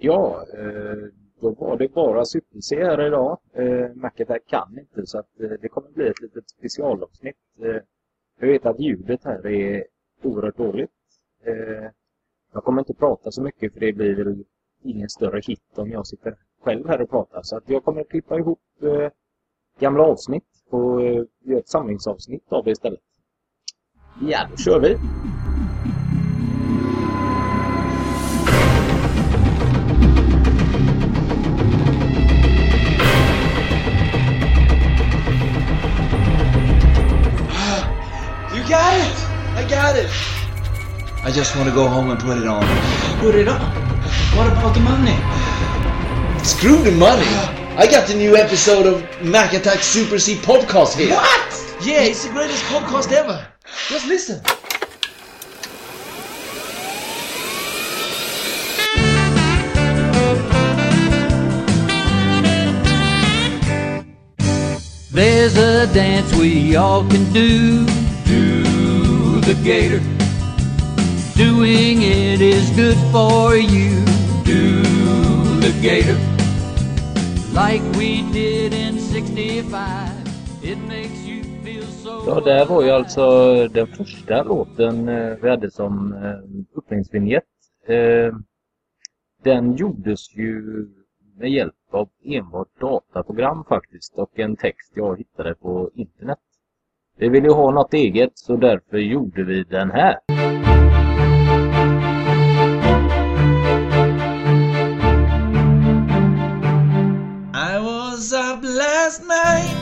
Ja, eh, då var det bara super-C här idag. Eh, Macattack kan inte så att eh, det kommer bli ett litet specialavsnitt. Eh, jag vet att ljudet här är oerhört dåligt. Eh, jag kommer inte prata så mycket för det blir väl ingen större hit om jag sitter själv här och pratar. Så att jag kommer att klippa ihop eh, gamla avsnitt och eh, göra ett samlingsavsnitt av det istället. Ja, då kör vi! Got it! I got it! I just want to go home and put it on. Put it on. What about the money? Screw the money! I got the new episode of Mac Attack Super C podcast here. What? Yeah, it's the greatest podcast ever. Just listen. There's a dance we all can do. Do the gator. Doing it is good for you. Do the gator. Like we did in 65. It makes you feel so. Ja, det var ju alltså den första låten eh, vi hade som eh, öppningsvinjett. Eh, den gjordes ju med hjälp av enbart dataprogram faktiskt och en text jag hittade på internet. Vi ha något eget så därför gjorde vi den här. I was up last night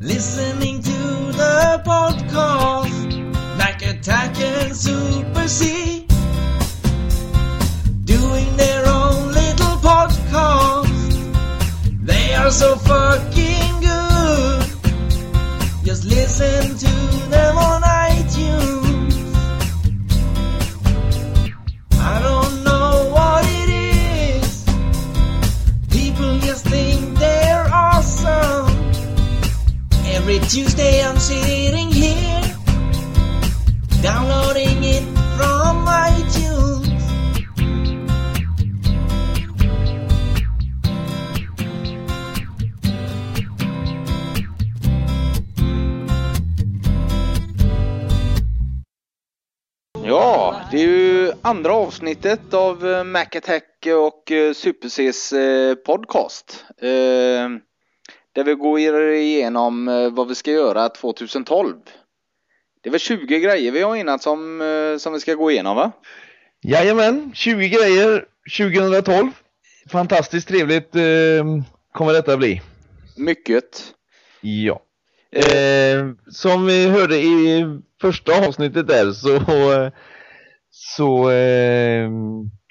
listening to the podcast like Attack and Super C doing their own little podcast. They are so fucking listen to them on iTunes. I don't know what it is. People just think they're awesome. Every Tuesday I'm sitting andra avsnittet av eh, Mac Attack och eh, Super Cs eh, podcast. Där vi går igenom vad vi ska göra 2012. Det är väl 20 grejer vi har enats om som vi ska gå igenom va? Jajamän, 20 grejer 2012. Fantastiskt trevligt kommer detta bli. Mycket. Ja. Eh, som vi hörde i första avsnittet där så, så eh,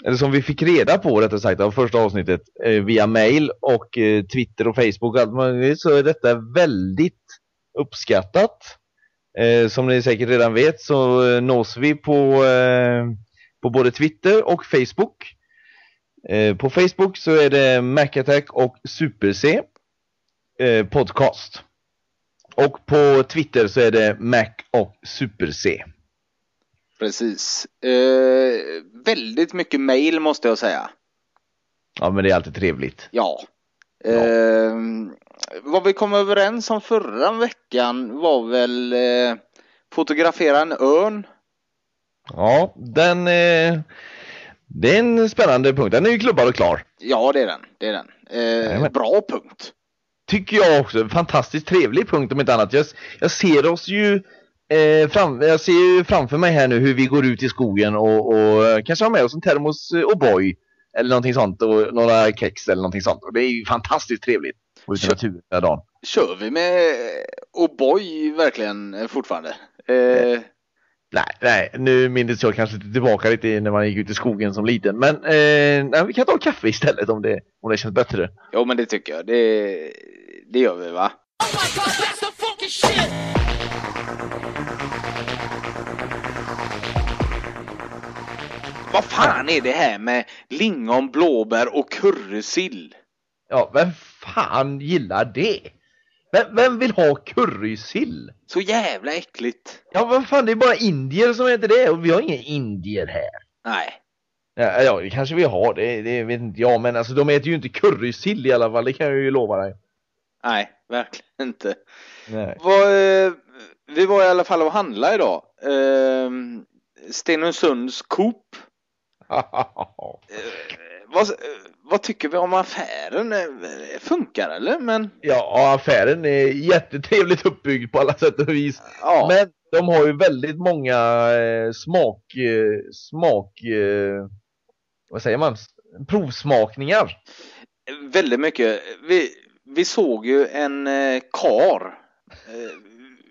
eller som vi fick reda på rättare sagt av första avsnittet eh, via mail och eh, Twitter och Facebook och allt möjligt så är detta väldigt uppskattat. Eh, som ni säkert redan vet så eh, nås vi på, eh, på både Twitter och Facebook. Eh, på Facebook så är det Macattack och Super-C eh, podcast. Och på Twitter så är det Mac och Super-C. Precis. Eh, väldigt mycket mail måste jag säga. Ja men det är alltid trevligt. Ja. Eh, vad vi kom överens om förra veckan var väl eh, fotografera en örn. Ja, den eh, det är en spännande punkt. Den är ju klubbad och klar. Ja, det är den. Det är den. Eh, bra punkt. Tycker jag också. Fantastiskt trevlig punkt om inte annat. Jag, jag ser oss ju eh, fram, jag ser ju framför mig här nu hur vi går ut i skogen och, och eh, kanske har med oss en termos eh, O'boy eller någonting sånt och några kex eller någonting sånt. Och det är ju fantastiskt trevligt. Och ute i naturen den här dagen. Kör vi med O'boy verkligen eh, fortfarande? Eh, Nej, nej, nu minns jag kanske tillbaka lite när man gick ut i skogen som liten. Men eh, nej, vi kan ta kaffe istället om det, om det känns bättre. jo, men det tycker jag. Det, det gör vi va? Vad fan är det här med lingon, blåbär och currysill? Ja, vem fan gillar det? Vem, vem vill ha currysill? Så jävla äckligt. Ja, vad fan, det är bara indier som heter det och vi har inga indier här. Nej. Ja, ja, det kanske vi har, det, det vet inte jag, men alltså de äter ju inte currysill i alla fall, det kan jag ju lova dig. Nej, verkligen inte. Nej. Vad, eh, vi var i alla fall och handlade idag. Eh, Stenungsunds Coop. Eh, vad, eh, vad tycker vi om affären? Eh, Funkar eller? Men ja, affären är jättetrevligt uppbyggd på alla sätt och vis. ja, Men de har ju väldigt många smak, smak, vad säger man, provsmakningar. väldigt mycket. Vi, vi såg ju en kar.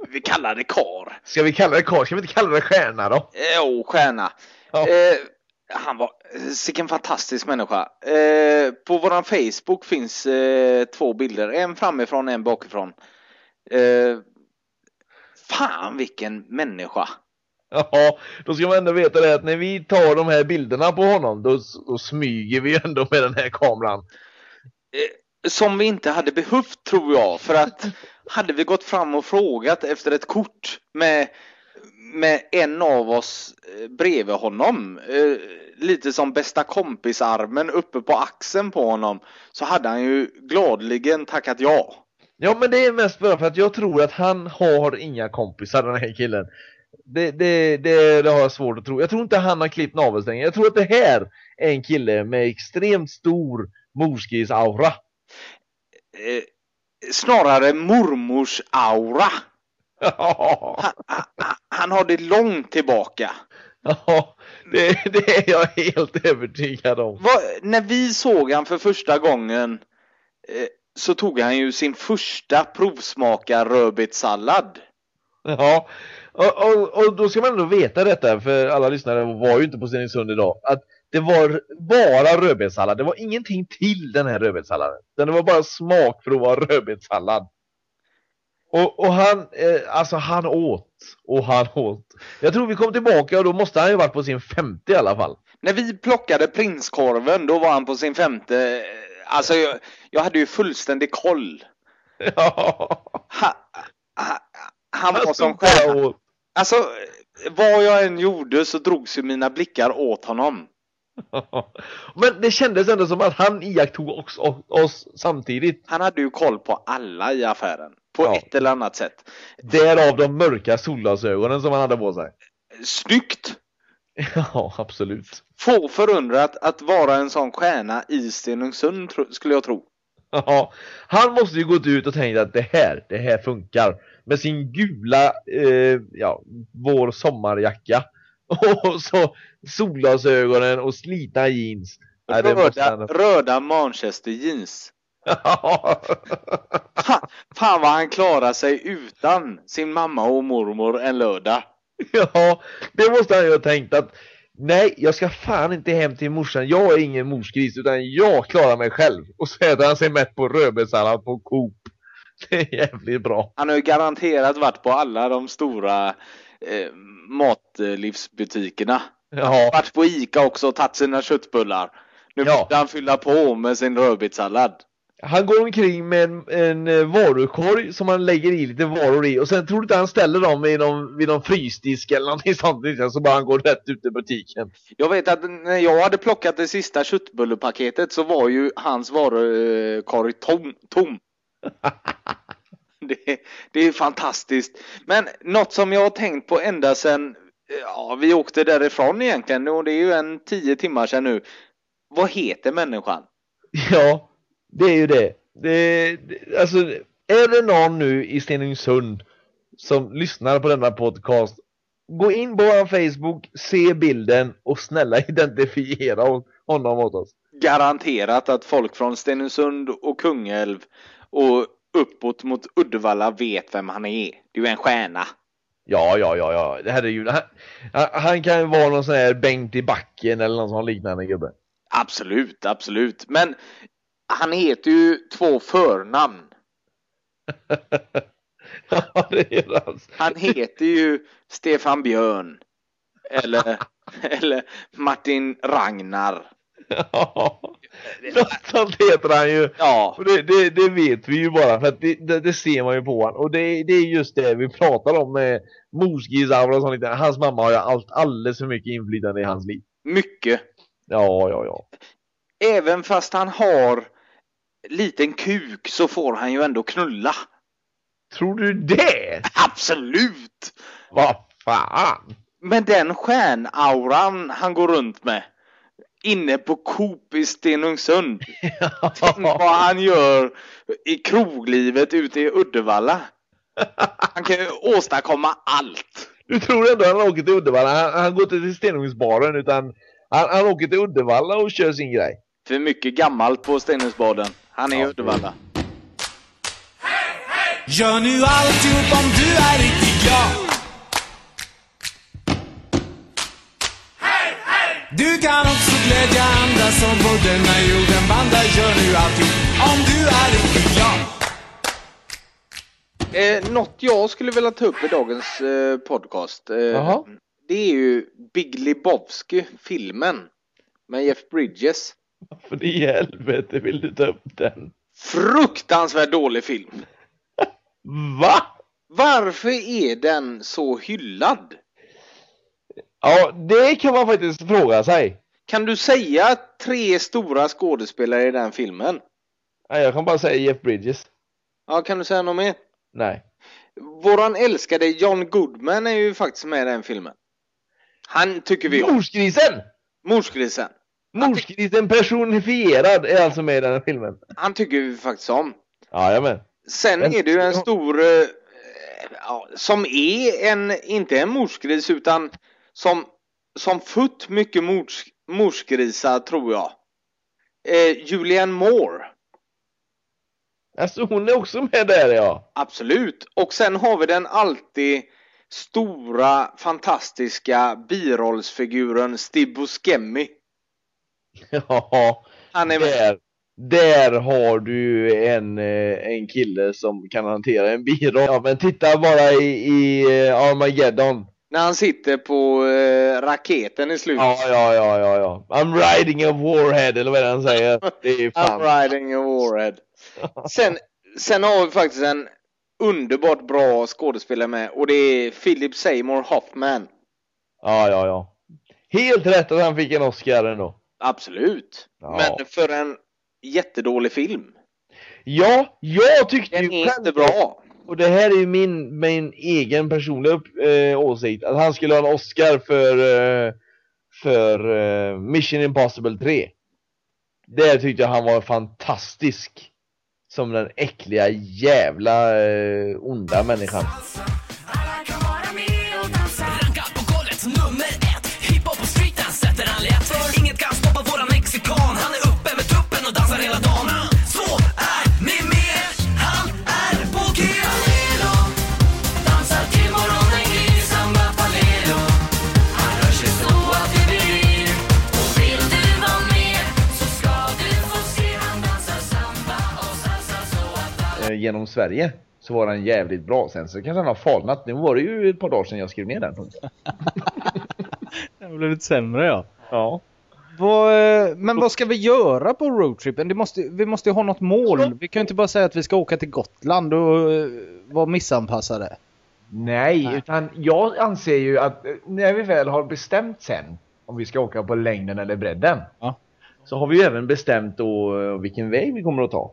Vi kallar det kar. Ska vi kalla det karl? Ska vi inte kalla det stjärna då? Jo, stjärna. Ja. Eh, han var, vilken fantastisk människa. Eh, på våran Facebook finns eh, två bilder, en framifrån, en bakifrån. Eh, fan vilken människa. Ja, då ska man ändå veta det att när vi tar de här bilderna på honom då, då smyger vi ändå med den här kameran. Eh, som vi inte hade behövt tror jag, för att hade vi gått fram och frågat efter ett kort med, med en av oss eh, bredvid honom, eh, lite som bästa kompisarmen uppe på axeln på honom, så hade han ju gladligen tackat ja. Ja men det är mest bara för att jag tror att han har inga kompisar den här killen. Det, det, det, det har jag svårt att tro. Jag tror inte han har klippt navelsträngen. Jag tror att det här är en kille med extremt stor morskis-aura. Eh, snarare mormors aura. Ja, Han, han, han har det långt tillbaka. ja, det, det är jag helt övertygad om. Vad, när vi såg han för första gången eh, så tog han ju sin första provsmaka rödbetssallad. Ja, och, och, och då ska man ändå veta detta, för alla lyssnare var ju inte på Stenungsund idag, att det var bara rödbetssallad. Det var ingenting till den här rödbetssalladen. Det var bara smakprov av rödbetssallad. Och, och han, eh, alltså han åt och han åt. Jag tror vi kom tillbaka och då måste han ju varit på sin femte i alla fall. När vi plockade prinskorven då var han på sin femte. Alltså jag, jag hade ju fullständig koll. Ja, Ha, ha, han var som åt. Alltså vad jag än gjorde så drogs ju mina blickar åt honom. Men det kändes ändå som att han iakttog oss, oss samtidigt. Han hade ju koll på alla i affären. På Ja. ett eller annat sätt. Därav de mörka solglasögonen som han hade på sig. Snyggt! Ja, absolut. Få förundrat att vara en sån stjärna i Stenungsund skulle jag tro. Ja, han måste ju gått ut och tänkt att det här, det här funkar. Med sin gula, eh, ja, vår sommarjacka. Och så solglasögonen och slitna jeans. Nej, måste Röda, han... röda Manchester jeans. Fan, fan vad han klarar sig utan sin mamma och mormor en lördag. ja, det måste han ju ha tänkt att Nej, jag ska fan inte hem till morsan. Jag är ingen morsgris utan jag klarar mig själv. Och så äter han sig mätt på rödbetssallad på Coop. Det är jävligt bra. Han har ju garanterat varit på alla de stora eh, matlivsbutikerna. Ja, Varit på Ica också och tagit sina köttbullar. Nu Ja. måste han fylla på med sin rödbetssallad. Han går omkring med en, en eh, varukorg som han lägger i lite varor i och sen tror du inte han ställer dem vid någon, vid någon frysdisk eller någonting sånt så bara han går rätt ut i butiken. Jag vet att när jag hade plockat det sista köttbullepaketet så var ju hans varukorg tom. tom. det, det är fantastiskt. Men något som jag har tänkt på ända sedan ja, vi åkte därifrån egentligen och det är ju en tio timmar sedan nu. Vad heter människan? Ja, det är ju det. det, det alltså, är det någon nu i Stenungsund som lyssnar på denna podcast, gå in på vår Facebook, se bilden och snälla identifiera honom åt oss. Garanterat att folk från Stenungsund och Kungälv och uppåt mot Uddevalla vet vem han är. Det är ju en stjärna. Ja, ja, ja, ja. Herregud. Han, han- han kan ju vara någon sån här Bengt i backen eller någon sån liknande gubbe. Absolut, absolut. Men han heter ju två förnamn. Ja, det är hans. Han heter ju Stefan Björn. Eller, eller Martin Ragnar. Ja, något sånt heter han ju. Ja, det, det, det vet vi ju bara för att det, det, ser man ju på honom. Och det, är just det vi pratar om med morsgrisar och sånt. Hans mamma har ju allt, alldeles för mycket inflytande i hans liv. mycket. Ja, ja, ja. Även fast han har liten kuk så får han ju ändå knulla. Tror du det? Absolut! Vad fan? Men den stjärnauran han går runt med inne på Coop i Stenungsund. Tänk vad han gör i kroglivet ute i Uddevalla. Han kan ju åstadkomma allt. Du tror ändå han åker till Uddevalla? Han, han går inte till Stenungsbaren utan han, han åker till Uddevalla och kör sin grej. För mycket gammalt på Stenungsbaden. Han är i Uddevalla. Gör nu alltihop om du är riktigt glad Du kan också glädja andra som på denna jorden vandrar Gör nu alltihop om du är riktigt glad Eh, något jag skulle vilja ta upp i dagens eh, podcast. Eh, det är ju Big Lebowski, filmen. Med Jeff Bridges. För i helvete vill du ta upp den? Fruktansvärt dålig film. Va? Varför är den så hyllad? Ja, det kan man faktiskt fråga sig. Kan du säga tre stora skådespelare i den filmen? Nej, jag kan bara säga Jeff Bridges. Ja, kan du säga något mer? Nej. Våran älskade John Goodman är ju faktiskt med i den filmen. Han tycker vi om. Morsgrisen! Morsgrisen. Morsgrisen personifierad är alltså med i den här filmen. Han tycker vi faktiskt om. Jajamän. Sen Men- är det ju en stor, eh, ja, som är en, inte en morsgris utan som, som fött mycket mors, morsgrisar tror jag. Eh, Julianne Moore. Alltså hon är också med där ja. Absolut. Och sen har vi den alltid stora, fantastiska birollsfiguren Steve Buscemi. Ja, Han är där, där har du en, eh, en kille som kan hantera en biroll. Ja, men titta bara i, i eh, Armageddon. När han sitter på eh, raketen i slutet. Ja, ja, ja, ja, ja. I'm riding a warhead, eller vad är det han säger? Det är fan. I'm riding a warhead. Sen, sen har vi faktiskt en underbart bra skådespelare med och det är Philip Seymour Hoffman. Ja, ja, ja. Helt rätt att han fick en Oscar ändå. Absolut. Ja. Men för en jättedålig film. Ja, jag tyckte Den ju är inte bra. Och det här är ju min, min egen personliga upp, eh, åsikt. Att han skulle ha en Oscar för, eh, för eh, Mission Impossible 3. Där tyckte jag han var fantastisk. Som den äckliga jävla eh, onda människan. Genom Sverige. Så var den jävligt bra. Sen så kanske han har falnat. Nu var det ju ett par dagar sedan jag skrev ner den. Det har blivit sämre ja. Ja. Vad, eh, men vad ska vi göra på roadtrippen? Det måste, vi måste ju ha något mål. Vi kan ju inte bara säga att vi ska åka till Gotland och eh, vara missanpassade. Nej, utan jag anser ju att eh, när vi väl har bestämt sen om vi ska åka på längden eller bredden. Ja. Så har vi ju även bestämt då vilken väg vi kommer att ta.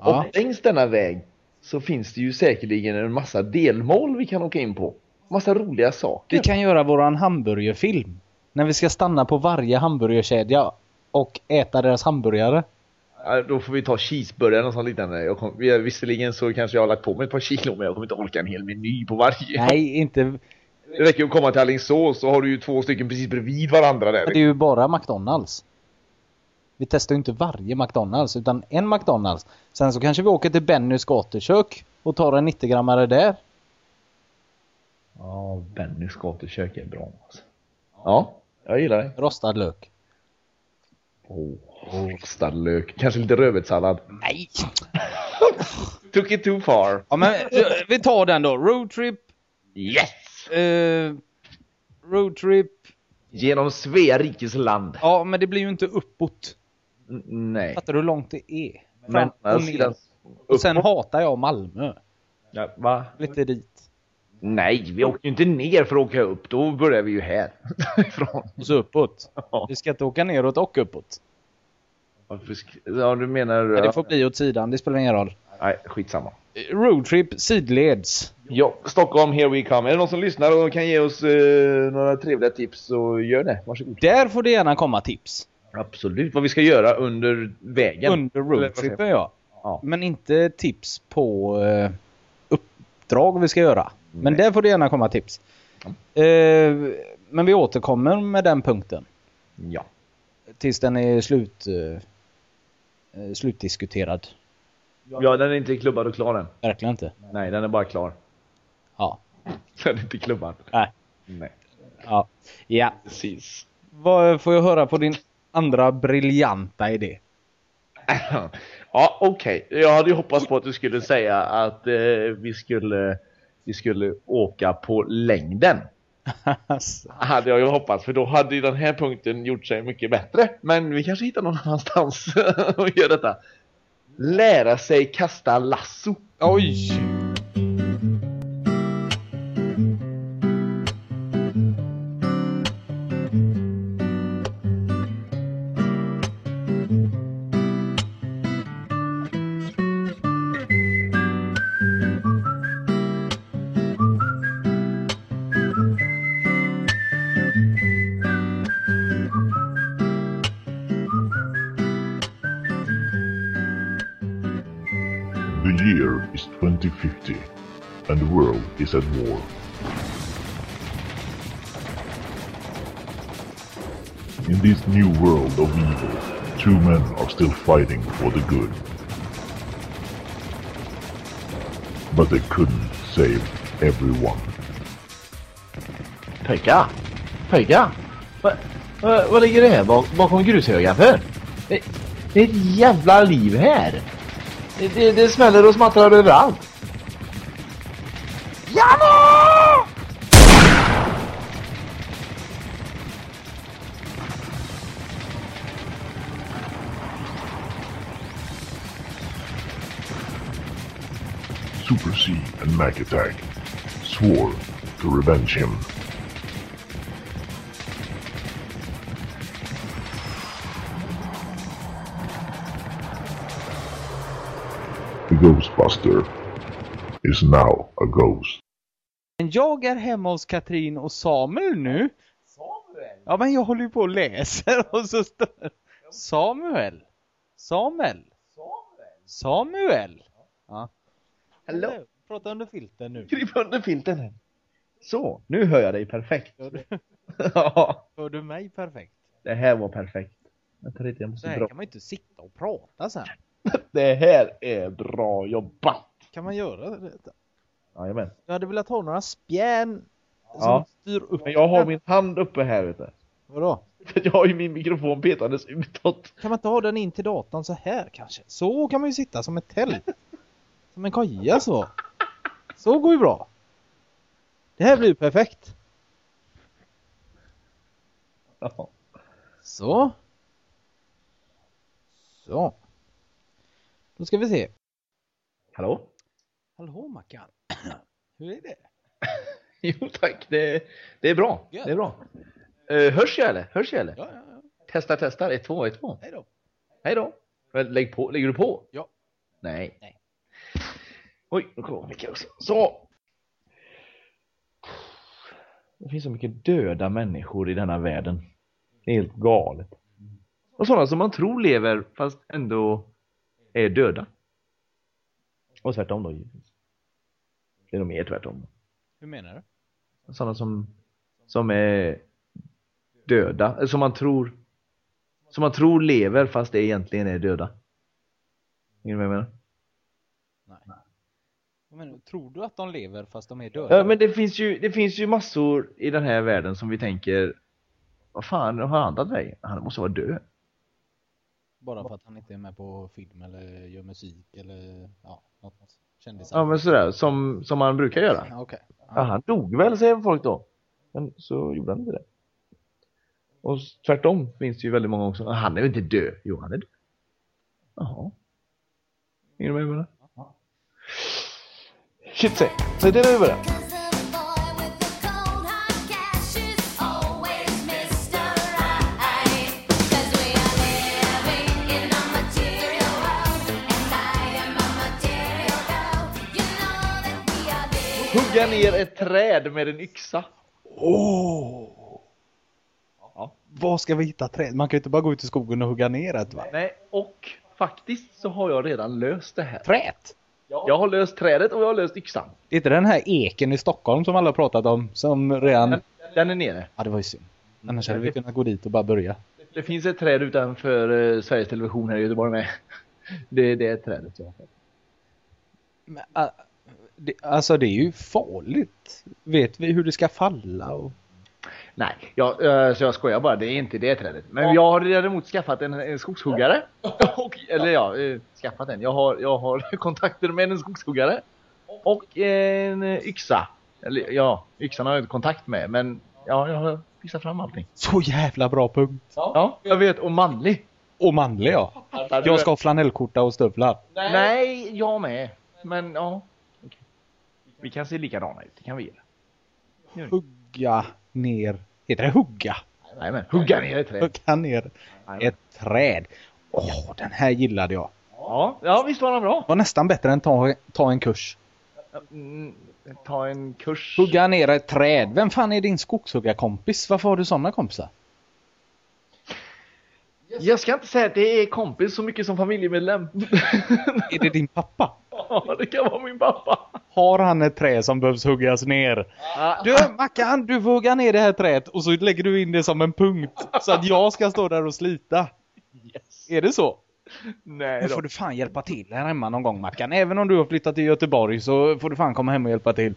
Ja. Och längs denna väg så finns det ju säkerligen en massa delmål vi kan åka in på. Massa roliga saker. Vi kan göra våran hamburgerfilm. När vi ska stanna på varje hamburgerkedja och äta deras hamburgare. Då får vi ta cheeseburgare och sånt liknande. Jag kom, vi- visserligen så kanske jag har lagt på mig ett par kilo men jag kommer inte orka en hel meny på varje. Nej, inte... Det räcker ju att komma till Alingsås så har du ju två stycken precis bredvid varandra där. Det är ju bara McDonalds. Vi testar ju inte varje McDonalds utan en McDonalds. Sen så kanske vi åker till Bennys gatukök och tar en 90-grammare där. Ja, Bennys gatukök är bra alltså. Ja, jag gillar det. Rostad lök. Åh, rostad lök. Kanske lite rödbetssallad. Nej! Took it too far. Ja men eh, vi tar den då. Roadtrip. Yes! Eh, roadtrip. Genom Svea rikes land. Ja men det blir ju inte uppåt. Nej. Fattar du hur långt det är? Men och alltså, ner. Och sen hatar jag Malmö. Ja, va? Lite dit. Nej, vi åkte ju inte ner för att åka upp. Då börjar vi ju här. Och så uppåt. Ja. Vi ska inte åka neråt och uppåt. Ja, du menar... Men det får bli åt sidan, det spelar ingen roll. Nej, skitsamma. Roadtrip sidleds. Ja, Stockholm, here we come. Är det någon som lyssnar och kan ge oss eh, några trevliga tips så gör det. Varsågod. Där får det gärna komma tips. Absolut. Vad vi ska göra under vägen. Under roadtrippen ja. Ja. Men inte tips på eh, uppdrag vi ska göra. Men där får det gärna komma tips. Eh, men vi återkommer med den punkten. Ja. Tills den är slut, eh, eh, slutdiskuterad. Ja, den är inte klubbad och klar än. Verkligen inte. Nej, den är bara klar. Ja. Den är inte klubbad. Nej. Nej. Ja. ja. Precis. Vad får jag höra på din andra briljanta idé? ja, okej. Jag hade ju hoppats på att du skulle säga att eh, vi skulle vi skulle åka på längden. Hade jag ju hoppats, för då hade ju den här punkten gjort sig mycket bättre. Men vi kanske hittar någon annanstans och gör detta. Lära sig kasta lasso. Oj! Two men are still fighting for the good. But they couldn't save everyone. Pojkar! Pojkar! Vad va, vad ligger det här bak, bakom grushögen för? Det, det är ett jävla liv här! Det, det, det smäller och smattrar överallt! Super C and Mac Attack swore to revenge him. The Ghostbuster is now a ghost. Men jag är hemma hos Katrin och Samuel nu. Samuel? Ja men jag håller ju på och läser och så står Samuel. Samuel. Samuel. Ja. Hallå? Prata under filten nu. Kryp under filten här. Så, nu hör jag dig perfekt. Hör du, Ja, hör du mig perfekt? det här var perfekt. Vänta lite, jag Så måste här dra. kan man inte sitta och prata så här. Det här är bra jobbat. Kan man göra det? Jajamän. Jag hade velat ha några spjärn som Ja. styr upp Men jag har min hand uppe här vet du. Vadå? Jag har ju min mikrofon petandes utåt. Kan man inte ha den in till datorn så här kanske? Så kan man ju sitta som ett tält. Som en koja så. Så går ju bra. Det här blir perfekt. Ja. Så. Så. Då ska vi se. Hallå? Hallå Mackan. Hur är det? Jo tack, det, det är bra. Gött. Det är bra. Uh, hörs jag eller? Hörs jag eller? Ja, ja, ja. Testar, testar. 1, 2, 1, 2. Hej då. Hej då. Lägg på. Lägger du på? Ja. Nej. Nej. Oj, nu kommer Micke också. Så. Det finns så mycket döda människor i denna världen. Det är helt galet. Och sådana som man tror lever fast ändå är döda. Och tvärtom då givetvis. Det är nog mer tvärtom. Hur menar du? Sådana som, som är döda, som man tror som man tror lever fast det egentligen är döda. Hänger du med vad jag menar? Nej. Menar, tror du att de lever fast de är döda? Ja, men det finns ju, det finns ju massor i den här världen som vi tänker Vad fan har han tagit vägen? Han måste vara död. Bara för att han inte är med på film eller gör musik eller ja, något kändisar. Ja men sådär, som, som man brukar göra. Ja, Okej. Ja, han dog väl säger folk då. Men så gjorde han inte det. Och tvärtom finns det ju väldigt många också. Han är väl inte död? Jo, han är död. Jaha. Hänger du med jag menar? shit sig. Så det är vi överens. Hugga ner ett träd med en yxa. Åh! Oh. Ja. Var ska vi hitta träd? Man kan ju inte bara gå ut i skogen och hugga ner ett va? Nej, och faktiskt så har jag redan löst det här. Träet? Jag har löst trädet och jag har löst yxan. Det är inte den här eken i Stockholm som alla har pratat om som redan... Den, den är nere. Ja, det var ju synd. Annars hade vi kunnat gå dit och bara börja. Det finns ett träd utanför eh, Sveriges Television här i Göteborg med. Det, det är trädet jag har. Men, det, alltså det är ju farligt. Vet vi hur det ska falla? Och... Nej, jag, eh, så jag skojar bara. Det är inte det trädet. Men jag har däremot skaffat en, en skogshuggare. Och, eller ja, eh, skaffat en. Jag har, jag har kontakter med en skogshuggare. Och en yxa. Eller ja, yxan har jag inte kontakt med. Men ja, jag har fixat fram allting. Så jävla bra punkt. Ja, jag vet. Och manlig. Och manlig ja. Jag ska ha flanellskjorta och stövlar. Nej, jag med. Men ja. okej. Vi kan se likadana ut. Det kan vi göra. Hugga ner. Heter det hugga? Nej men hugga ner ett träd. Hugga ner ett träd. Åh, den här gillade jag. Ja, ja visst var den bra. Var nästan bättre än ta, ta en kurs. Mm, ta en kurs. Hugga ner ett träd. Vem fan är din skogshuggarkompis? Varför har du sådana kompisar? Jag ska inte säga att det är kompis så mycket som familjemedlem. Är det din pappa? Ja, det kan vara min pappa. Har han ett träd som behövs huggas ner? Du Mackan, du får hugga ner det här trädet och så lägger du in det som en punkt. Så att jag ska stå där och slita. Är det så? Nej Nu då. får du fan hjälpa till här hemma någon gång Mackan. Även om du har flyttat till Göteborg så får du fan komma hem och hjälpa till.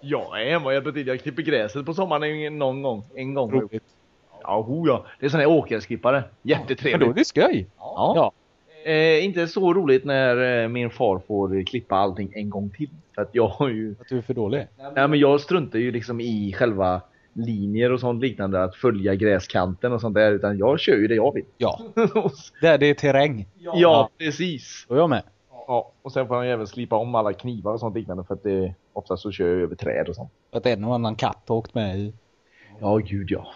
Jag är hemma och hjälper till. Jag klipper gräset på sommaren en- någon gång. En gång. Roligt. Ja, ho, ja. Det är sån här åkerskippare. Men då Jättetrevligt. är det skoj. Ja. Ja. Eh, inte så roligt när eh, min far får klippa allting en gång till. För att jag har ju... Att du är för dålig. Nej men jag struntar ju liksom i själva linjer och sånt liknande. Att följa gräskanten och sånt där. Utan jag kör ju det jag vill. Ja. Där det är terräng. ja, precis. Och jag med. Ja, och sen får han ju även slipa om alla knivar och sånt liknande. För att det oftast så kör jag över träd och sånt. Att en och annan katt har åkt med i. Ja, gud ja.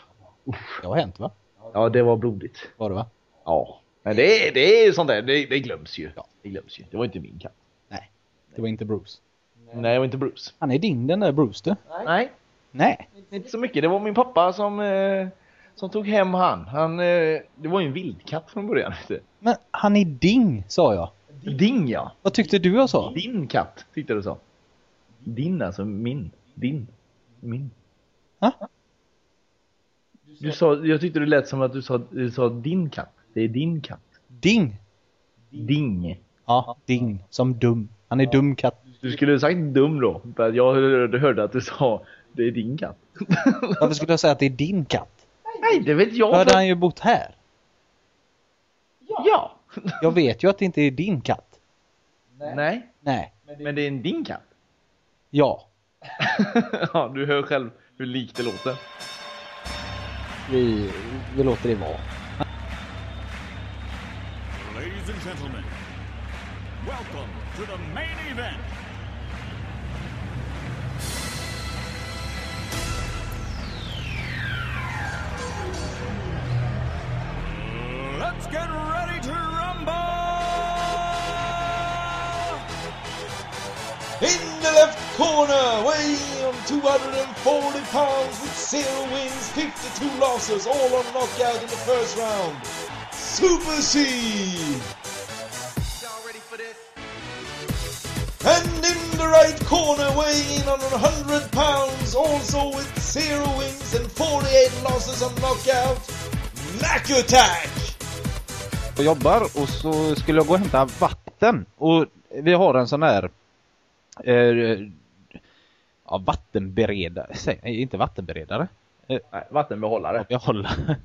Det har hänt va? Ja, det var blodigt. Var det va? Ja. Men det, är- det är sånt där, det, det glöms ju. Ja. Det glöms ju. Det var inte min katt. Nej. Det var inte Bruce. Nej, det var inte Bruce. Han är din den där Bruce du. Nej, Nej. inte så mycket. Det var min pappa som, eh, som tog hem han. han eh, det var ju en vildkatt från början. Men han är din, sa jag. Din ja. Vad tyckte du jag sa? Din katt, tyckte du så. Din alltså, min. Din. Min. Ha? Du sa, jag tyckte det lät som att du sa, du sa din katt. Det är din katt. Ding. Ding. Ja, ding. Som dum. Han är dum katt. Du skulle ha sagt dum då. För jag hörde, att du sa det är din katt. Varför skulle jag säga att det är din katt? Nej, det vet Då jag. hade För... han ju bott här. Ja. Jag vet ju att det inte är din katt. Nej. Nej. Men det är en din katt. Ja. ja, du hör själv hur likt det låter. Vi, vi låter det vara. Gentlemen, welcome to the main event. Let's get ready to rumble! In the left corner, weighing 240 pounds with zero wins, 52 losses, all on knockout in the first round. Super C! And in the right corner, weighing in on 100 pounds, also with zero wins and 48 losses on knockout, Mac Attack! och jobbar och så skulle jag gå och hämta vatten. Och vi har en sån här eh, ja, vattenberedare, säg, inte vattenberedare. Eh, Nej, vattenbehållare. jag håller.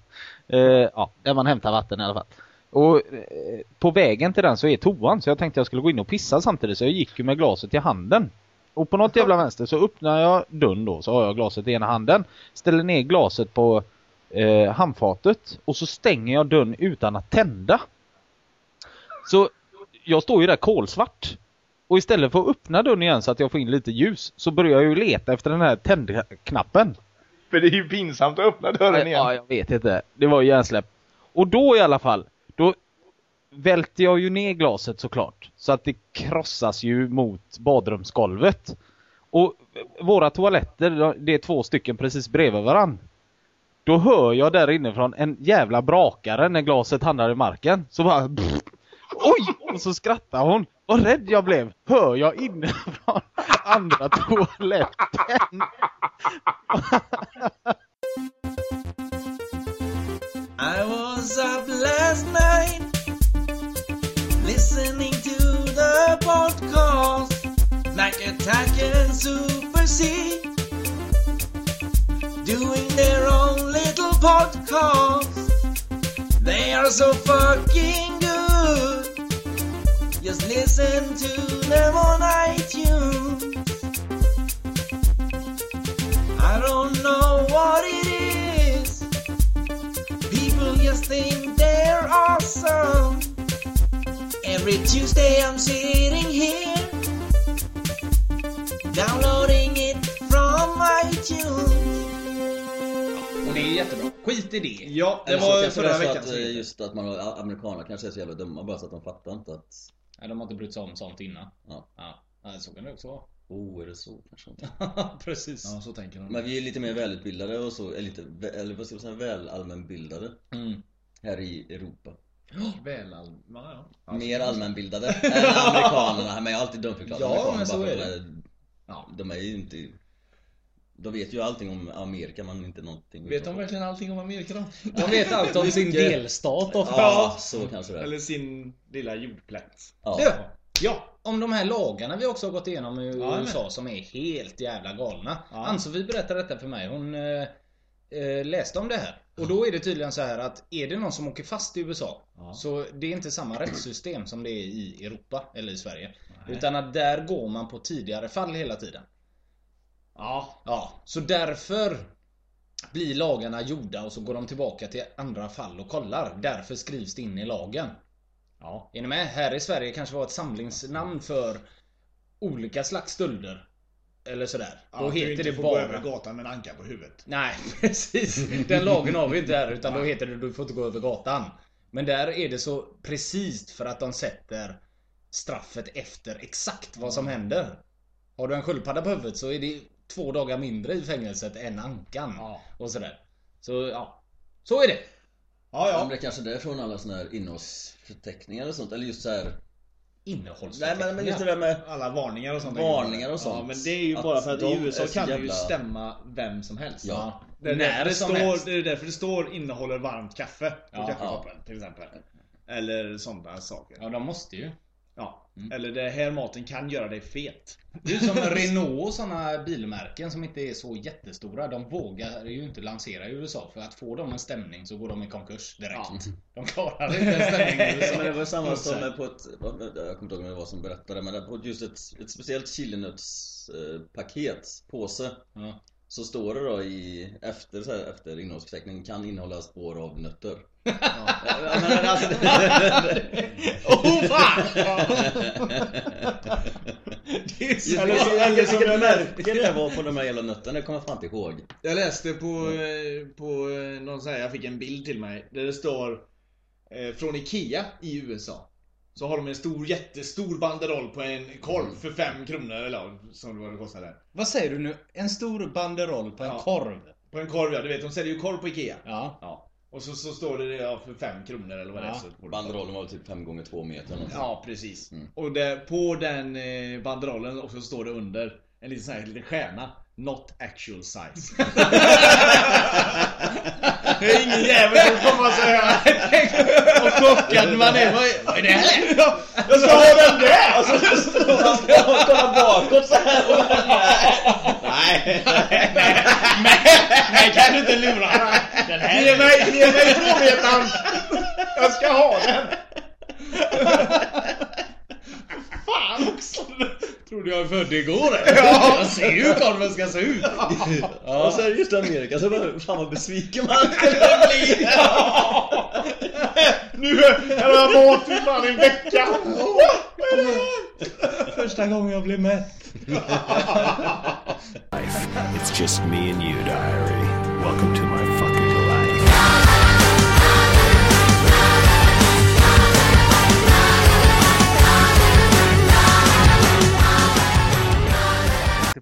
eh, ja, där man hämtar vatten i alla fall. Och eh, på vägen till den så är toan så jag tänkte jag skulle gå in och pissa samtidigt så jag gick ju med glaset i handen. Och på något jävla vänster så öppnar jag dörren då så har jag glaset i ena handen. Ställer ner glaset på eh, handfatet och så stänger jag dörren utan att tända. Så jag står ju där kolsvart. Och istället för att öppna dörren igen så att jag får in lite ljus så börjar jag ju leta efter den här tändknappen. För det är ju pinsamt att öppna dörren igen. Ja, jag vet inte. Det var ju hjärnsläpp. Och då i alla fall, då välte jag ju ner glaset såklart. Så att det krossas ju mot badrumsgolvet. Och våra toaletter, det är två stycken precis bredvid varann. Då hör jag där inifrån en jävla brakare när glaset hamnar i marken. Så bara Oj! Och så skrattar hon. Vad rädd jag blev. Hör jag inifrån andra toaletten. up last night listening to the podcast Mac Attack and Super C doing their own little podcast. They are so fucking good. Just listen to them on iTunes. I don't know what it is. Just think they're awesome. Every Tuesday I'm sitting here downloading it from iTunes. Och det är jättebra. Skit i det. Ja, det Eller så var kanske förra så veckan. Att, eh, just att man, amerikaner kanske är så jävla dumma bara så att de fattar inte att... Nej, de har inte brytt sig om sånt innan. Ja. Ja, ja så kan det också vara. Oh, är det så kanske? Precis. Ja, så tänker de. Men vi är lite mer välutbildade och så, eller, lite, eller vad ska man säga, väl allmänbildade. Mm. Här i Europa. Väl all... ja, ja. Mer allmänbildade än amerikanerna. Men jag har alltid dumförklarat Ja, amerikaner men så bara är det. de är, ja, de är ju inte... De vet ju allting om Amerika men inte någonting Vet de verkligen allting om Amerika då? De vet allt om sin delstat ofta. Ja, så kanske det är. Eller sin lilla jordplätt. Ja. Ja, om de här lagarna vi också har gått igenom i Ja, USA som är helt jävla galna. Ja. Ann-Sofie berättade detta för mig. Hon eh, eh, läste om det här. Och då är det tydligen så här att är det någon som åker fast i USA så det är inte samma rättssystem som det är i Europa eller i Sverige. Utan att där går man på tidigare fall hela tiden. Ja. Ja, så därför blir lagarna gjorda och så går de tillbaka till andra fall och kollar. Därför skrivs det in i lagen. Ja. Är ni med? Här i Sverige kanske var ett samlingsnamn för olika slags stölder. Eller sådär. Ja, Då att du heter inte det får bara... gå över gatan med en anka på huvudet. Nej, precis. Den lagen har vi inte här utan då heter det du får inte gå över gatan. Men där är det så precis för att de sätter straffet efter exakt vad som händer. Har du en sköldpadda på huvudet så är det två dagar mindre i fängelset än ankan. Och sådär. Så ja, så är det. Ja, Men det är kanske därifrån alla såna här innehållsförteckningar och sånt, eller just så här. Nej men, men just det där med Alla varningar och sånt. Varningar och sånt. Ja, men det är ju bara för att de i USA är så kan du ju jävla- stämma vem som helst. Ja. Det är, När därför det, som står, helst. det är därför det står innehåller varmt kaffe på Ja. kaffekoppen till exempel. Eller sådana saker. Ja, de måste ju. Ja. Eller det här maten kan göra dig fet. Det är som Renault och sådana bilmärken som inte är så jättestora. De vågar ju inte lansera i USA för att få dem en stämning så går de i konkurs direkt. De klarar inte en stämning i USA. Men det var samma som på ett, jag kommer inte ihåg vem det var som berättade men på just ett, ett speciellt chilinötspaket, påse Ja. Så står det då i, efter, så här, efter innehållsförteckningen kan innehålla spår av nötter Ja. Men alltså, Oh fan! Det är så- Eller, så, eller som vilket jag märke det var på de här jävla nötterna, det kommer jag fan inte ihåg Jag läste på, eh, på eh, någon så här, jag fick en bild till mig där det står eh, från Ikea i USA. Så har de en stor, jättestor banderoll på en korv för 5 kronor eller ja, som det var det kostade. Vad säger du nu? En stor banderoll på en Ja. korv? På en korv ja, du vet de säljer ju korv på Ikea. Ja. Ja. Och så, så står det ja, för 5 kronor eller vad det är. Ja. Så Banderollen var typ 5 gånger 2 meter eller något. Ja, precis. Mm. Och där, på den eh, banderollen också står det under en liten sån här liten stjärna. Not actual size. det är ingen jävel som kommer och säger Och chockad man är. Vad är, det här? Ja, Jag ska ha den där! Och så, ska jag kolla bakåt så här. Nej, nej kan du inte lura Den här Ge mig, ge mig tvåmetern! Jag ska ha den! Fan också! Trodde jag är född igår eller? Ja. Jag ser ju hur korven ska se ut. Och så är det just Amerika, så bara, fan vad besviken man skulle bli Nu här har jag mat i fan en vecka! Första gången jag blev mätt. It's just me and you, diary. Welcome to my fucking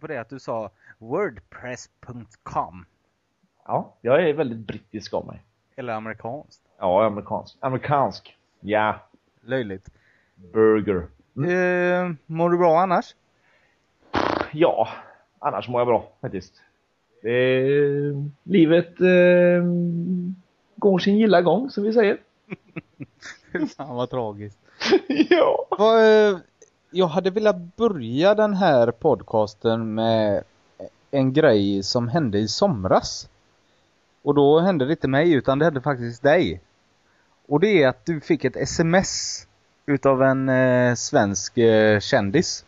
på det att du sa wordpress.com. Ja, jag är väldigt brittisk av mig. Eller amerikanskt. Ja, amerikansk. Amerikansk. Ja. Löjligt. Burger. Eh, mår du bra annars? Ja, annars mår jag bra faktiskt. Eh, livet eh, går sin gilla gång som vi säger. Fan vad tragiskt. ja. Vad, eh, jag hade velat börja den här podcasten med en grej som hände i somras. Och då hände det inte mig utan det hände faktiskt dig. Och det är att du fick ett sms utav en eh, svensk eh, kändis.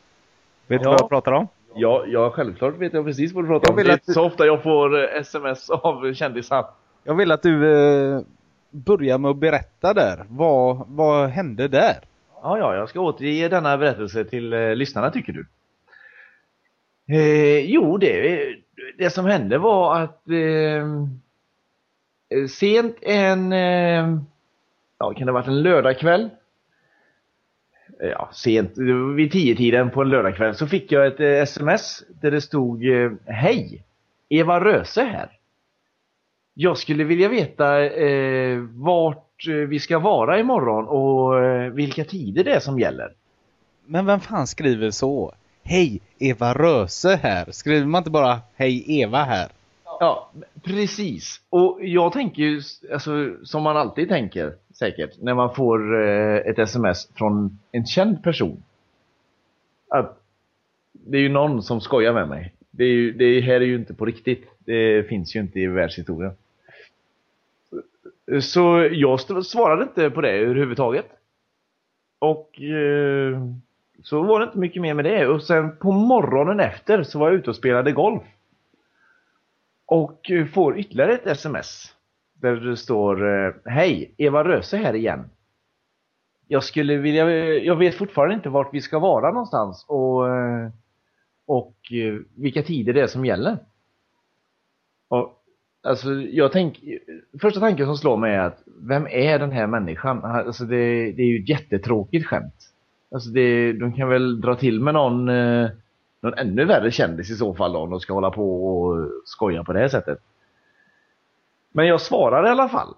Vet du Ja. vad jag pratar om? Ja, ja, självklart vet jag precis vad du pratar Jag om. vill Det är att så ofta jag får eh, sms av kändisar. Jag vill att du eh, börjar med att berätta där. Vad, vad hände där? Ja, ja, jag ska återge denna berättelse till eh, lyssnarna tycker du. Eh, jo, det, det som hände var att eh, sent en, eh, ja kan det ha varit en lördagkväll? Eh, Ja, sent, vid tio tiden på en lördagkväll så fick jag ett eh, sms där det stod eh, Hej! Eva Röse här. Jag skulle vilja veta eh, vart vi ska vara imorgon och eh, vilka tider det är som gäller. Men vem fan skriver så? Hej, Eva Röse här. Skriver man inte bara Hej Eva här? Ja, precis. Och jag tänker ju, alltså, som man alltid tänker säkert, när man får eh, ett sms från en känd person. Att det är ju någon som skojar med mig. Det, är ju, det här är ju inte på riktigt. Det finns ju inte i världshistorien. Så jag svarade inte på det överhuvudtaget. Och eh, så var det inte mycket mer med det. Och sen på morgonen efter så var jag ute och spelade golf. Och eh, får ytterligare ett sms. Där det står eh, Hej, Eva Röse här igen. Jag skulle vilja, jag vet fortfarande inte vart vi ska vara någonstans och, eh, och eh, vilka tider det är som gäller. Och, alltså, jag tänk, första tanken som slår mig är att vem är den här människan? Alltså, det, det är ju ett jättetråkigt skämt. Alltså det, de kan väl dra till med någon, eh, någon ännu värre kändis i så fall då, om de ska hålla på och skoja på det här sättet. Men jag svarar i alla fall.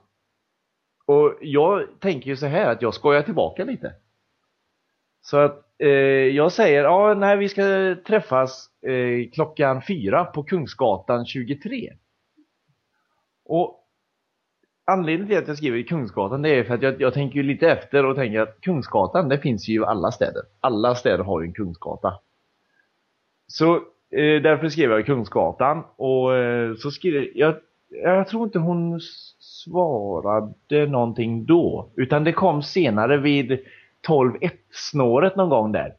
Och jag tänker ju så här att jag skojar tillbaka lite. Så att eh, jag säger, ja nej vi ska träffas eh, klockan fyra på Kungsgatan 23. Och anledningen till att jag skriver Kungsgatan det är för att jag, jag tänker ju lite efter och tänker att Kungsgatan det finns ju i alla städer. Alla städer har ju en Kungsgata. Så eh, därför skrev jag Kungsgatan och eh, så skrev jag, jag tror inte hon svarade någonting då. Utan det kom senare vid 12.1 snåret någon gång där.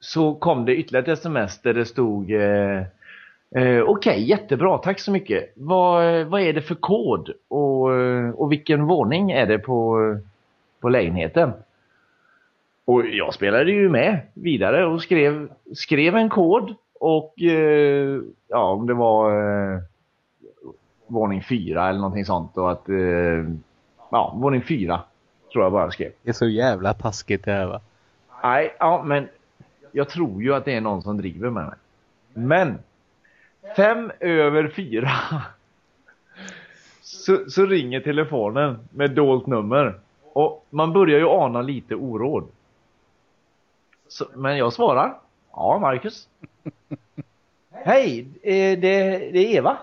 Så kom det ytterligare ett sms där det stod eh, eh, Okej, jättebra, tack så mycket. Vad, vad är det för kod och, och vilken våning är det på, på lägenheten? Och jag spelade ju med vidare och skrev, skrev en kod och eh, ja, om det var eh, våning fyra eller någonting sånt och att eh, ja, våning fyra tror jag bara skrev. Det är så jävla taskigt det här va? Nej, ja men jag tror ju att det är någon som driver med mig. Men fem över fyra så, så ringer telefonen med dolt nummer och man börjar ju ana lite oråd. Så, men jag svarar. Ja, Marcus. Hej, eh, det, det är Eva.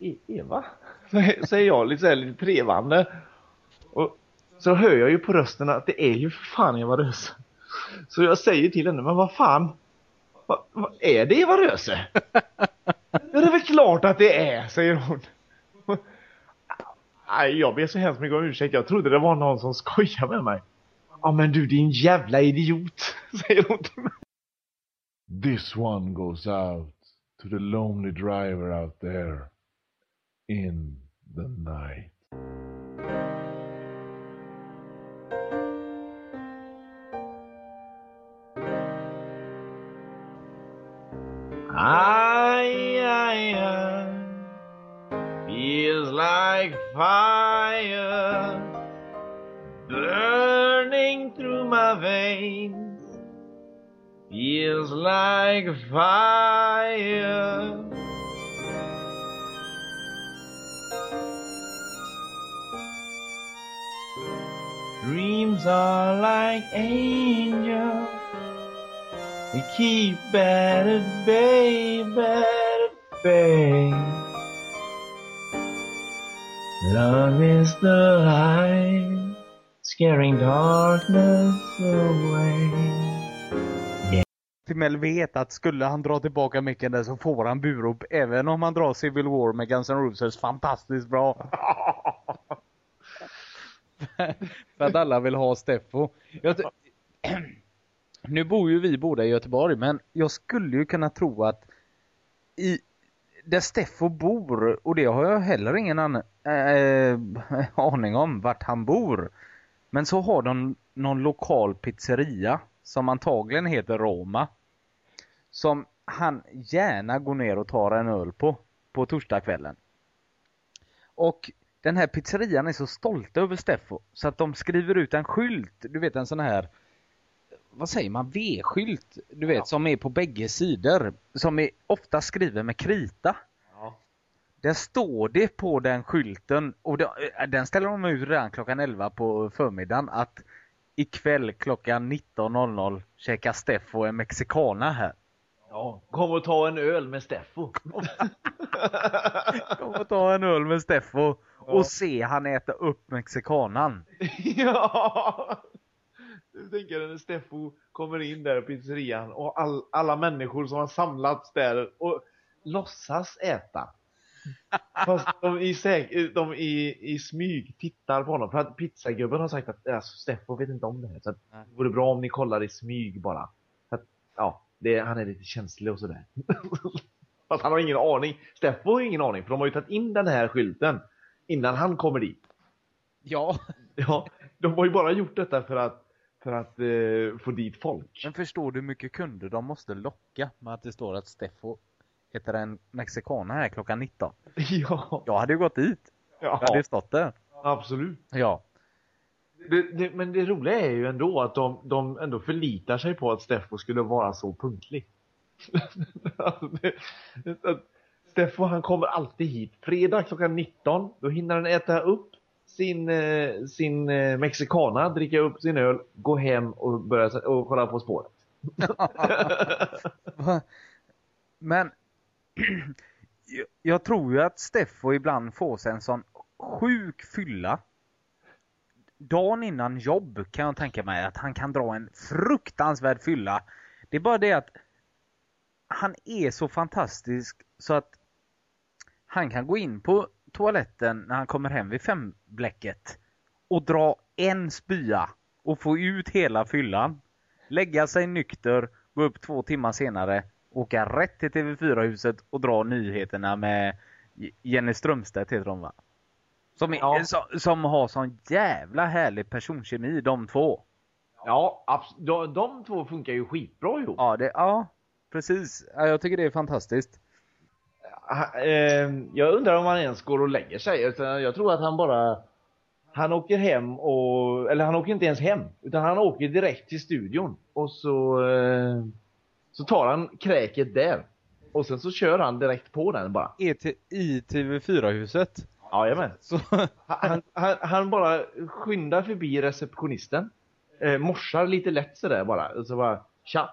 E- Eva? Säger jag lite, så här, lite trevande. Och så hör jag ju på rösten att det är ju för fan Eva Röse. Så jag säger till henne, men vad fan? Vad, vad är det Eva Röse? ja, det är väl klart att det är, säger hon. Nej, jag ber så hemskt mycket om ursäkt. Jag trodde det var någon som skojade med mig. Ja men du din jävla idiot, säger hon till mig. This one goes out to the lonely driver out there in the night. Ay, ay, feels like fire burning through my veins. feels like fire. Dreams are like angels. We keep at it, baby, at bay. Love is the light, scaring darkness away. Timell vet att skulle han dra tillbaka micken där så får han burop även om han drar Civil War med Guns N' Roses fantastiskt bra. För att alla vill ha Steffo. Jag nu bor ju vi båda i Göteborg men jag skulle ju kunna tro att i där Steffo bor, och det har jag heller ingen an, äh, eh, aning om vart han bor. Men så har de någon lokal pizzeria som antagligen heter Roma. Som han gärna går ner och tar en öl på, på torsdagskvällen. Och den här pizzerian är så stolta över Steffo så att de skriver ut en skylt, du vet en sån här vad säger man, V-skylt, du vet, som är på bägge sidor. Som är ofta skriven med krita. Där står det på den skylten, och det, äh, den ställer de ut redan klockan 11 på förmiddagen, att ikväll klockan 19.00 käkar Steffo en mexicana här. Ja, kom och ta en öl med Steffo. Kom och ta en öl med Steffo och se han äta upp mexikanan. ja! Du tänker när Steffo kommer in där på pizzerian och all, alla människor som har samlats där och låtsas äta. Fast de i, säk- de i, i smyg tittar på honom. För att pizzagubben har sagt att alltså, Steffo vet inte om det här. Så att det vore bra om ni kollar i smyg bara. För att, ja, det, han är lite känslig och sådär. Fast han har ingen aning. Steffo har ingen aning. För de har ju tagit in den här skylten innan han kommer dit. Ja. Ja, de har ju bara gjort detta för att, för att eh, få dit folk. Men förstår du hur mycket kunder de måste locka med att det står att Steffo heter en mexicana här klockan 19? Ja. Jag hade ju gått dit. Ja. Jag hade stått där. Absolut. Ja. Det, det, men det roliga är ju ändå att de, de ändå förlitar sig på att Steffo skulle vara så punktlig. Alltså det, Steffo han kommer alltid hit. Fredag klockan 19, då hinner han äta upp sin, eh, sin mexikana, mexicana, dricka upp sin öl, gå hem och börja och kolla på spåret. Men jag tror ju att Steffo ibland får sig en sån sjuk fylla. Dagen innan jobb kan jag tänka mig att han kan dra en fruktansvärd fylla. Det är bara det att han är så fantastisk så att han kan gå in på toaletten när han kommer hem vid femblecket och dra en spya och få ut hela fyllan. Lägga sig nykter, gå upp två timmar senare, åka rätt till TV4-huset och dra nyheterna med Jenny Strömstedt heter de va? Som, är, som, som har sån jävla härlig personkemi de två. Ja, abs- de, de två funkar ju skitbra ihop. Ja, det, ja precis. Ja, jag tycker det är fantastiskt. Ha- eh, jag undrar om han ens går och lägger sig. Utan jag tror att han bara... Han åker hem och... Eller han åker inte ens hem. Utan han åker direkt till studion. Och så... Eh, så tar han kräket där. Och sen så kör han direkt på den bara. Till, I TV4-huset. Jajamän. Så, Han, han, han bara skyndar förbi receptionisten. Eh, morsar lite lätt sådär bara. Och så bara... Tja!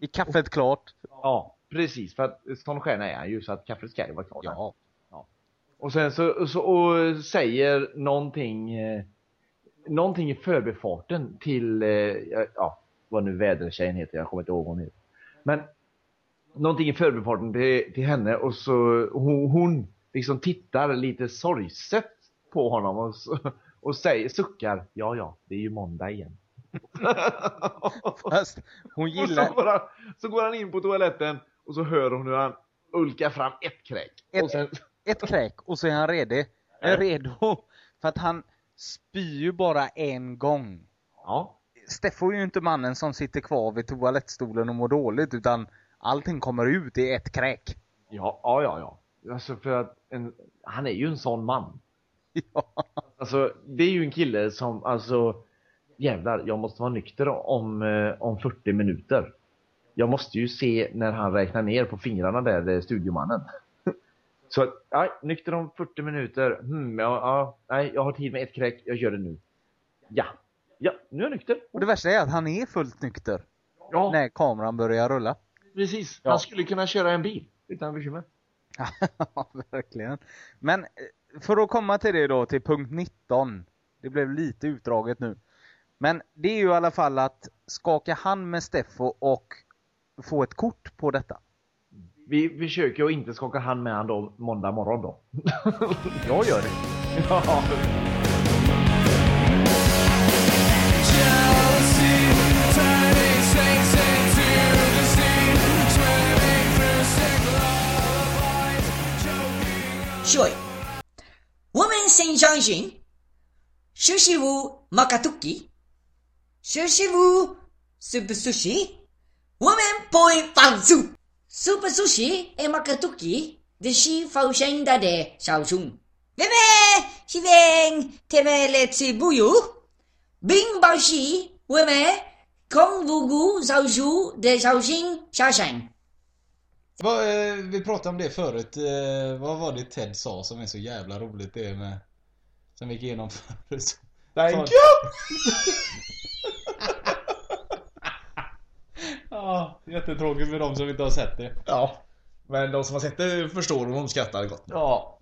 är kaffet klart? Ja, precis. För att sån stjärna är han ju. Så att kaffet ska ju vara klart. Ja. Och sen så, så och säger någonting eh, någonting i förbifarten till eh, ja, vad nu vädertjejen heter, jag kommer inte ihåg vad hon heter. Men någonting i förbifarten till, till henne och så hon, hon liksom tittar lite sorgset på honom och, och säger, suckar, ja ja, det är ju måndag igen. Fast hon gillar... så han, så går han in på toaletten och så hör hon hur han ulkar fram ett kräk. Ett, och sen, ett kräk och så är han redo. Är redo. För att han spyr ju bara en gång. Ja. Steffo är ju inte mannen som sitter kvar vid toalettstolen och mår dåligt utan allting kommer ut i ett kräk. Ja, ja, ja. ja. Alltså för att en, han är ju en sån man. Ja. Alltså det är ju en kille som, alltså jävlar, jag måste vara nykter om, eh, om 40 minuter. Jag måste ju se när han räknar ner på fingrarna där, det är studiomannen. Så, att, nej, nykter om 40 minuter. Hmm, ja, ja, nej, jag har tid med ett kräk, jag gör det nu. Ja, ja, nu är jag nykter. Och det värsta är att han är fullt nykter. Ja. När kameran börjar rulla. Precis, Ja. han skulle kunna köra en bil utan bekymmer. Ja, verkligen. Men eh, för att komma till det då, till punkt 19. Det blev lite utdraget nu. Men det är ju i alla fall att skaka hand med Steffo och få ett kort på detta. Vi försöker att inte skaka hand med honom då, måndag morgon då. Jag gör det. Ja. Joy. Woman Senjanshin. Shushiwu Makatuki. Shushiwu Subusushi. Women.fansu Super Sushi är makatoki, deshi faushengdade shaoshun. Weme shiveng temeletsi buyu. Bing baoshi weme kong vugu shaoshu de shaoshing shashang. Va, eh, vi pratade om det förut. Eh, vad var det Ted sa som är så jävla roligt det med... Som gick igenom förut? Thank you! Ja, jättetråkigt med de som inte har sett det. Ja. Men de som har sett det förstår och de skrattar gott. Ja.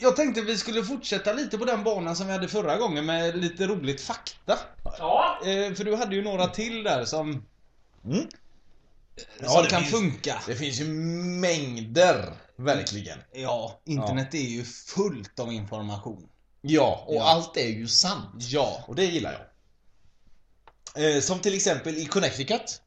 Jag tänkte vi skulle fortsätta lite på den banan som vi hade förra gången med lite roligt fakta. Ja. Eh, för du hade ju några till där som... Mm. Som det kan finns- funka. Det finns ju mängder, verkligen. Ja, internet är ju fullt av information. Ja, och Ja. allt är ju sant. Ja. Och det gillar jag. Eh, som till exempel i Connecticut.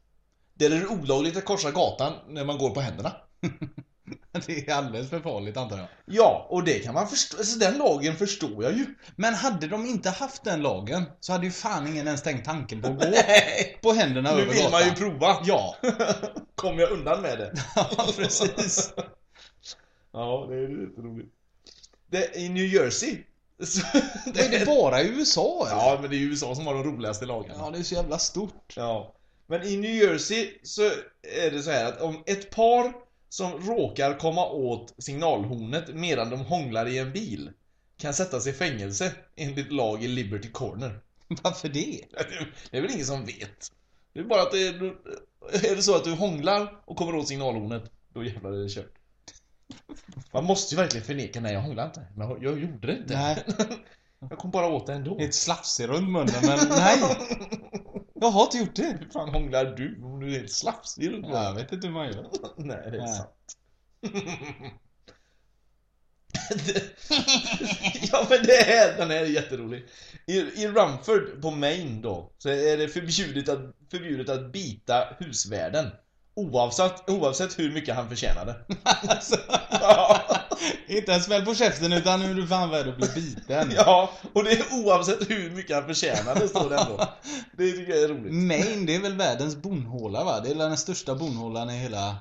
Där är det olagligt att korsa gatan när man går på händerna. Det är alldeles för farligt antar jag. Ja, och det kan man förstå. Alltså den lagen förstår jag ju. Men hade de inte haft den lagen så hade ju fan ingen ens tänkt tanken på att gå på händerna Nu över vill gatan. man ju prova. Ja. Kommer jag undan med det? ja, precis. Ja, det är lite roligt. Det, I New Jersey. Så, Det är det bara i USA eller? Ja, men det är USA som har de roligaste lagarna. Ja, det är så jävla stort. Ja. Men i New Jersey så är det så här att om ett par som råkar komma åt signalhornet medan de hånglar i en bil kan sättas i fängelse enligt lag i Liberty Corner. Varför det? Det är väl ingen som vet. Det är bara att det är, är det så att du hånglar och kommer åt signalhornet, då jävlar är det kört. Man måste ju verkligen förneka, nej jag hånglar inte. Men jag, jag gjorde det inte. Nej. Jag kom bara åt det ändå. Det är ett slafsig runt munnen, men nej. Jag har inte gjort det. Hur fan hånglar du om du är helt slafsig runt Ja, jag vet inte hur man gör. Nej, det är Nej. sant. ja men det här, den här är jätterolig. I, I Rumford på Maine då, så är det förbjudet att, förbjudet att bita husvärden. Oavsett, oavsett hur mycket han förtjänade. Alltså, inte en smäll på käften utan hur du fan värd att bli biten. Ja, och det är oavsett hur mycket han förtjänade står det ändå. Det tycker jag är roligt. Maine, det är väl världens bonhåla va? Det är väl den största bonhålan i hela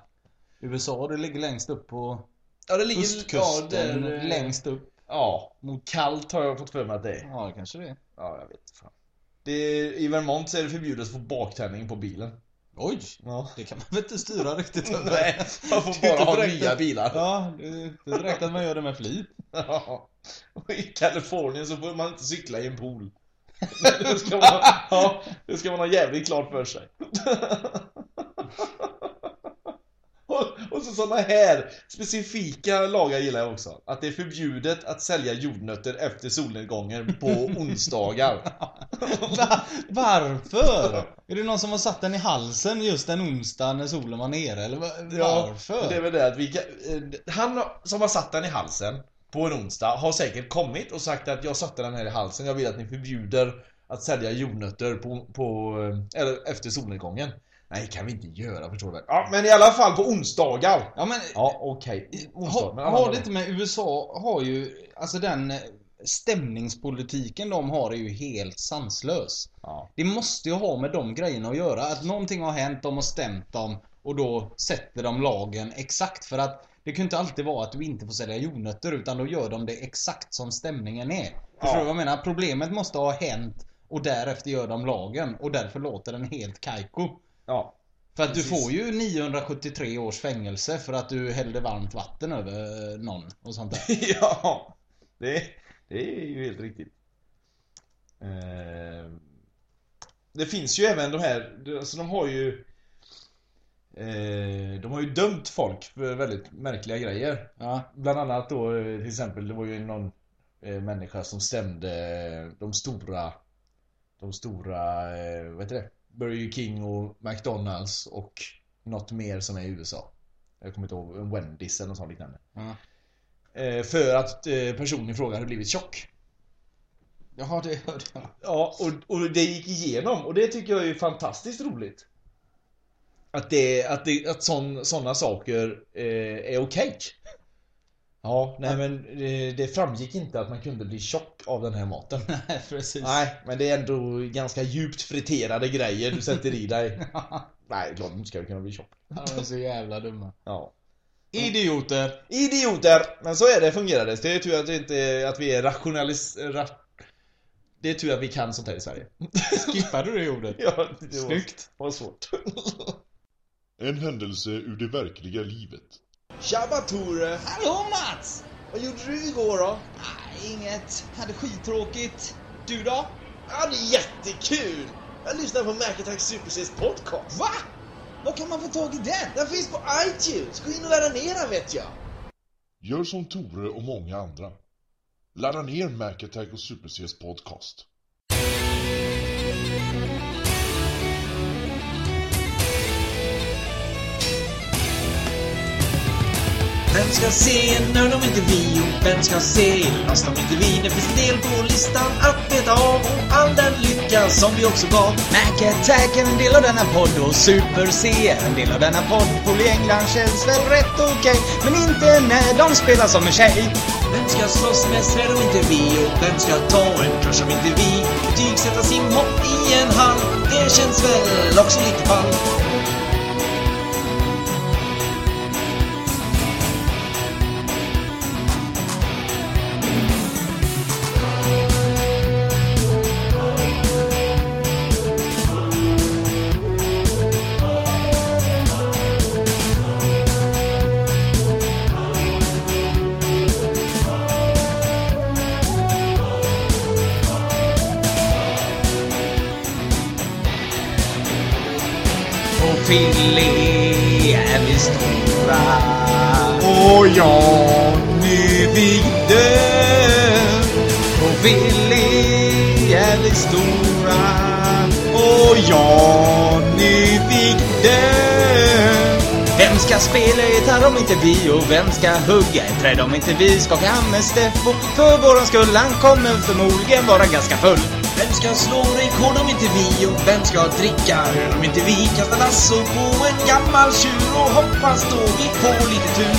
USA. Det ligger längst upp på Ja, det ligger östkusten. ja, eh, längst upp. Ja, mot kallt har jag fått för mig att det är. Ja, kanske det. Ja, jag vet fan. Det är, I Vermont så är det förbjudet att få baktändning på bilen. Oj! Ja. Det kan man väl inte styra riktigt över? Nej, man får bara ha direkt nya bilar. Ja, det direkt att man gör det med flit. Ja. Och i Kalifornien så får man inte cykla i en pool. Det ska man, ja, det ska man ha jävligt klart för sig. Och, och så sådana här specifika lagar gillar jag också. Att det är förbjudet att sälja jordnötter efter solnedgången på onsdagar. Va? Varför? Är det någon som har satt den i halsen just en onsdag när solen var nere eller va- varför? Ja, det är väl det att vi kan, eh, Han som har satt den i halsen på en onsdag har säkert kommit och sagt att jag satte den här i halsen, jag vill att ni förbjuder att sälja jordnötter på, på eh, eller efter solnedgången. Nej, kan vi inte göra förstår du väl? Ja, men i alla fall på onsdagar. Ja men Ja, okej. Onsdag, har, har det inte med USA har ju, alltså den eh, stämningspolitiken de har är ju helt sanslös. Ja. Det måste ju ha med de grejerna att göra. Att någonting har hänt, de har stämt dem och då sätter de lagen exakt för att det kan ju inte alltid vara att du inte får sälja jordnötter utan då gör de det exakt som stämningen är. Förstår du vad jag menar? Problemet måste ha hänt och därefter gör de lagen och därför låter den helt kajko. Ja. För att du Precis. får ju 973 års fängelse för att du hällde varmt vatten över någon och sånt där. ja, det, det är ju helt riktigt. Eh, det finns ju även de här, alltså de har ju eh, De har ju dömt folk för väldigt märkliga grejer. Ja. Bland annat då eh, till exempel, det var ju någon eh, människa som stämde de stora De stora, eh, vad heter det? Burger King och McDonalds och något mer som är i USA. Jag kommer inte ihåg, en Wendys eller något sånt liknande. Ja. Eh, För att eh, personen i fråga hade blivit tjock. Jaha, det hörde jag. Ja, och, och det gick igenom och det tycker jag är fantastiskt roligt. Att det, att det, att sån, såna saker eh, är okej. Ja, nej men eh, det framgick inte att man kunde bli tjock av den här maten. Nej, precis. Nej, men det är ändå ganska djupt friterade grejer du sätter i dig. Nej, klart du ska kunna bli tjock. Ja, de är så jävla dumma. Ja. Idioter! Idioter! Men så är det, fungerar det. Det är tur att, det inte, att vi är rationalis... Ra... Det är tur att vi kan sånt här i Sverige. Skippade du det ordet? Ja, det var, Snyggt. var svårt. En händelse ur det verkliga livet. Tjabba Tore! Hallå Mats! Vad gjorde du igår då? Nej, inget. Hade skittråkigt. Du då? Ja, det är jättekul! Jag lyssnar på Mac Attack Super Cs podcast. Va? Var kan man få tag i den? Den finns på iTunes. Gå in och ladda ner den vet jag. Gör som Tore och många andra. Ladda ner Mac Attack och Super Cs podcast. Vem ska se nörd om inte vi? Och vem ska se Lost om inte vi? Det finns en del på listan att beta av och all den lycka som vi också gav. Mac Attack är en del av denna podd och Super C är en del av denna podd. Paul i England känns väl rätt okej, men inte när de spelar som en tjej. Vem ska slåss med svärd om inte vi? Och vem ska ta en kurs om inte vi? Betygsätta simhopp i en hall, det känns väl också lite fall. Spelar spela gitarr om inte vi? Och vem ska hugga ett träd om inte vi? Skaka hand med Steffo för våran skull. Han kommer förmodligen vara ganska full. Vem ska slå rekord om inte vi? Och vem ska dricka öl om inte vi? Kasta lasso på en gammal tjur och hoppas då vi får lite tur.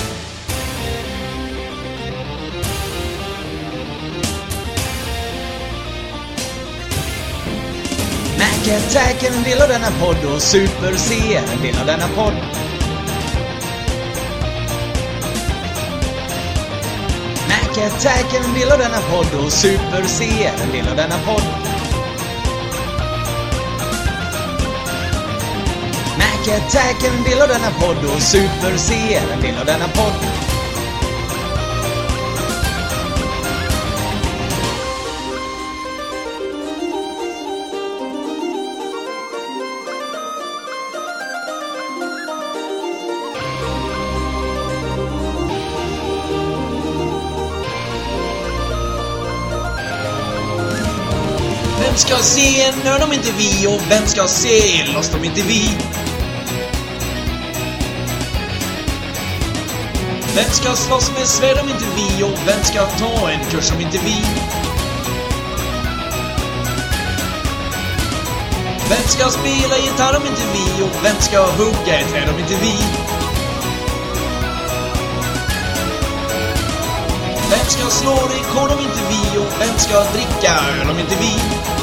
Mac Attack är en del av denna podd och Super C är en del av denna podd. Mac Attack är en del av denna podd och Super C är en del av denna podd. Mac Attack är en del av denna podd och Super C är en del av denna podd. Vem ska se en nörd om inte vi? Och vem ska se Lost om inte vi? Vem ska slåss med svärd om inte vi? Och vem ska ta en kurs om inte vi? Vem ska spela gitarr om inte vi? Och vem ska hugga ett träd om inte vi? Vem ska slå rekord om inte vi? Och vem ska dricka öl om inte vi?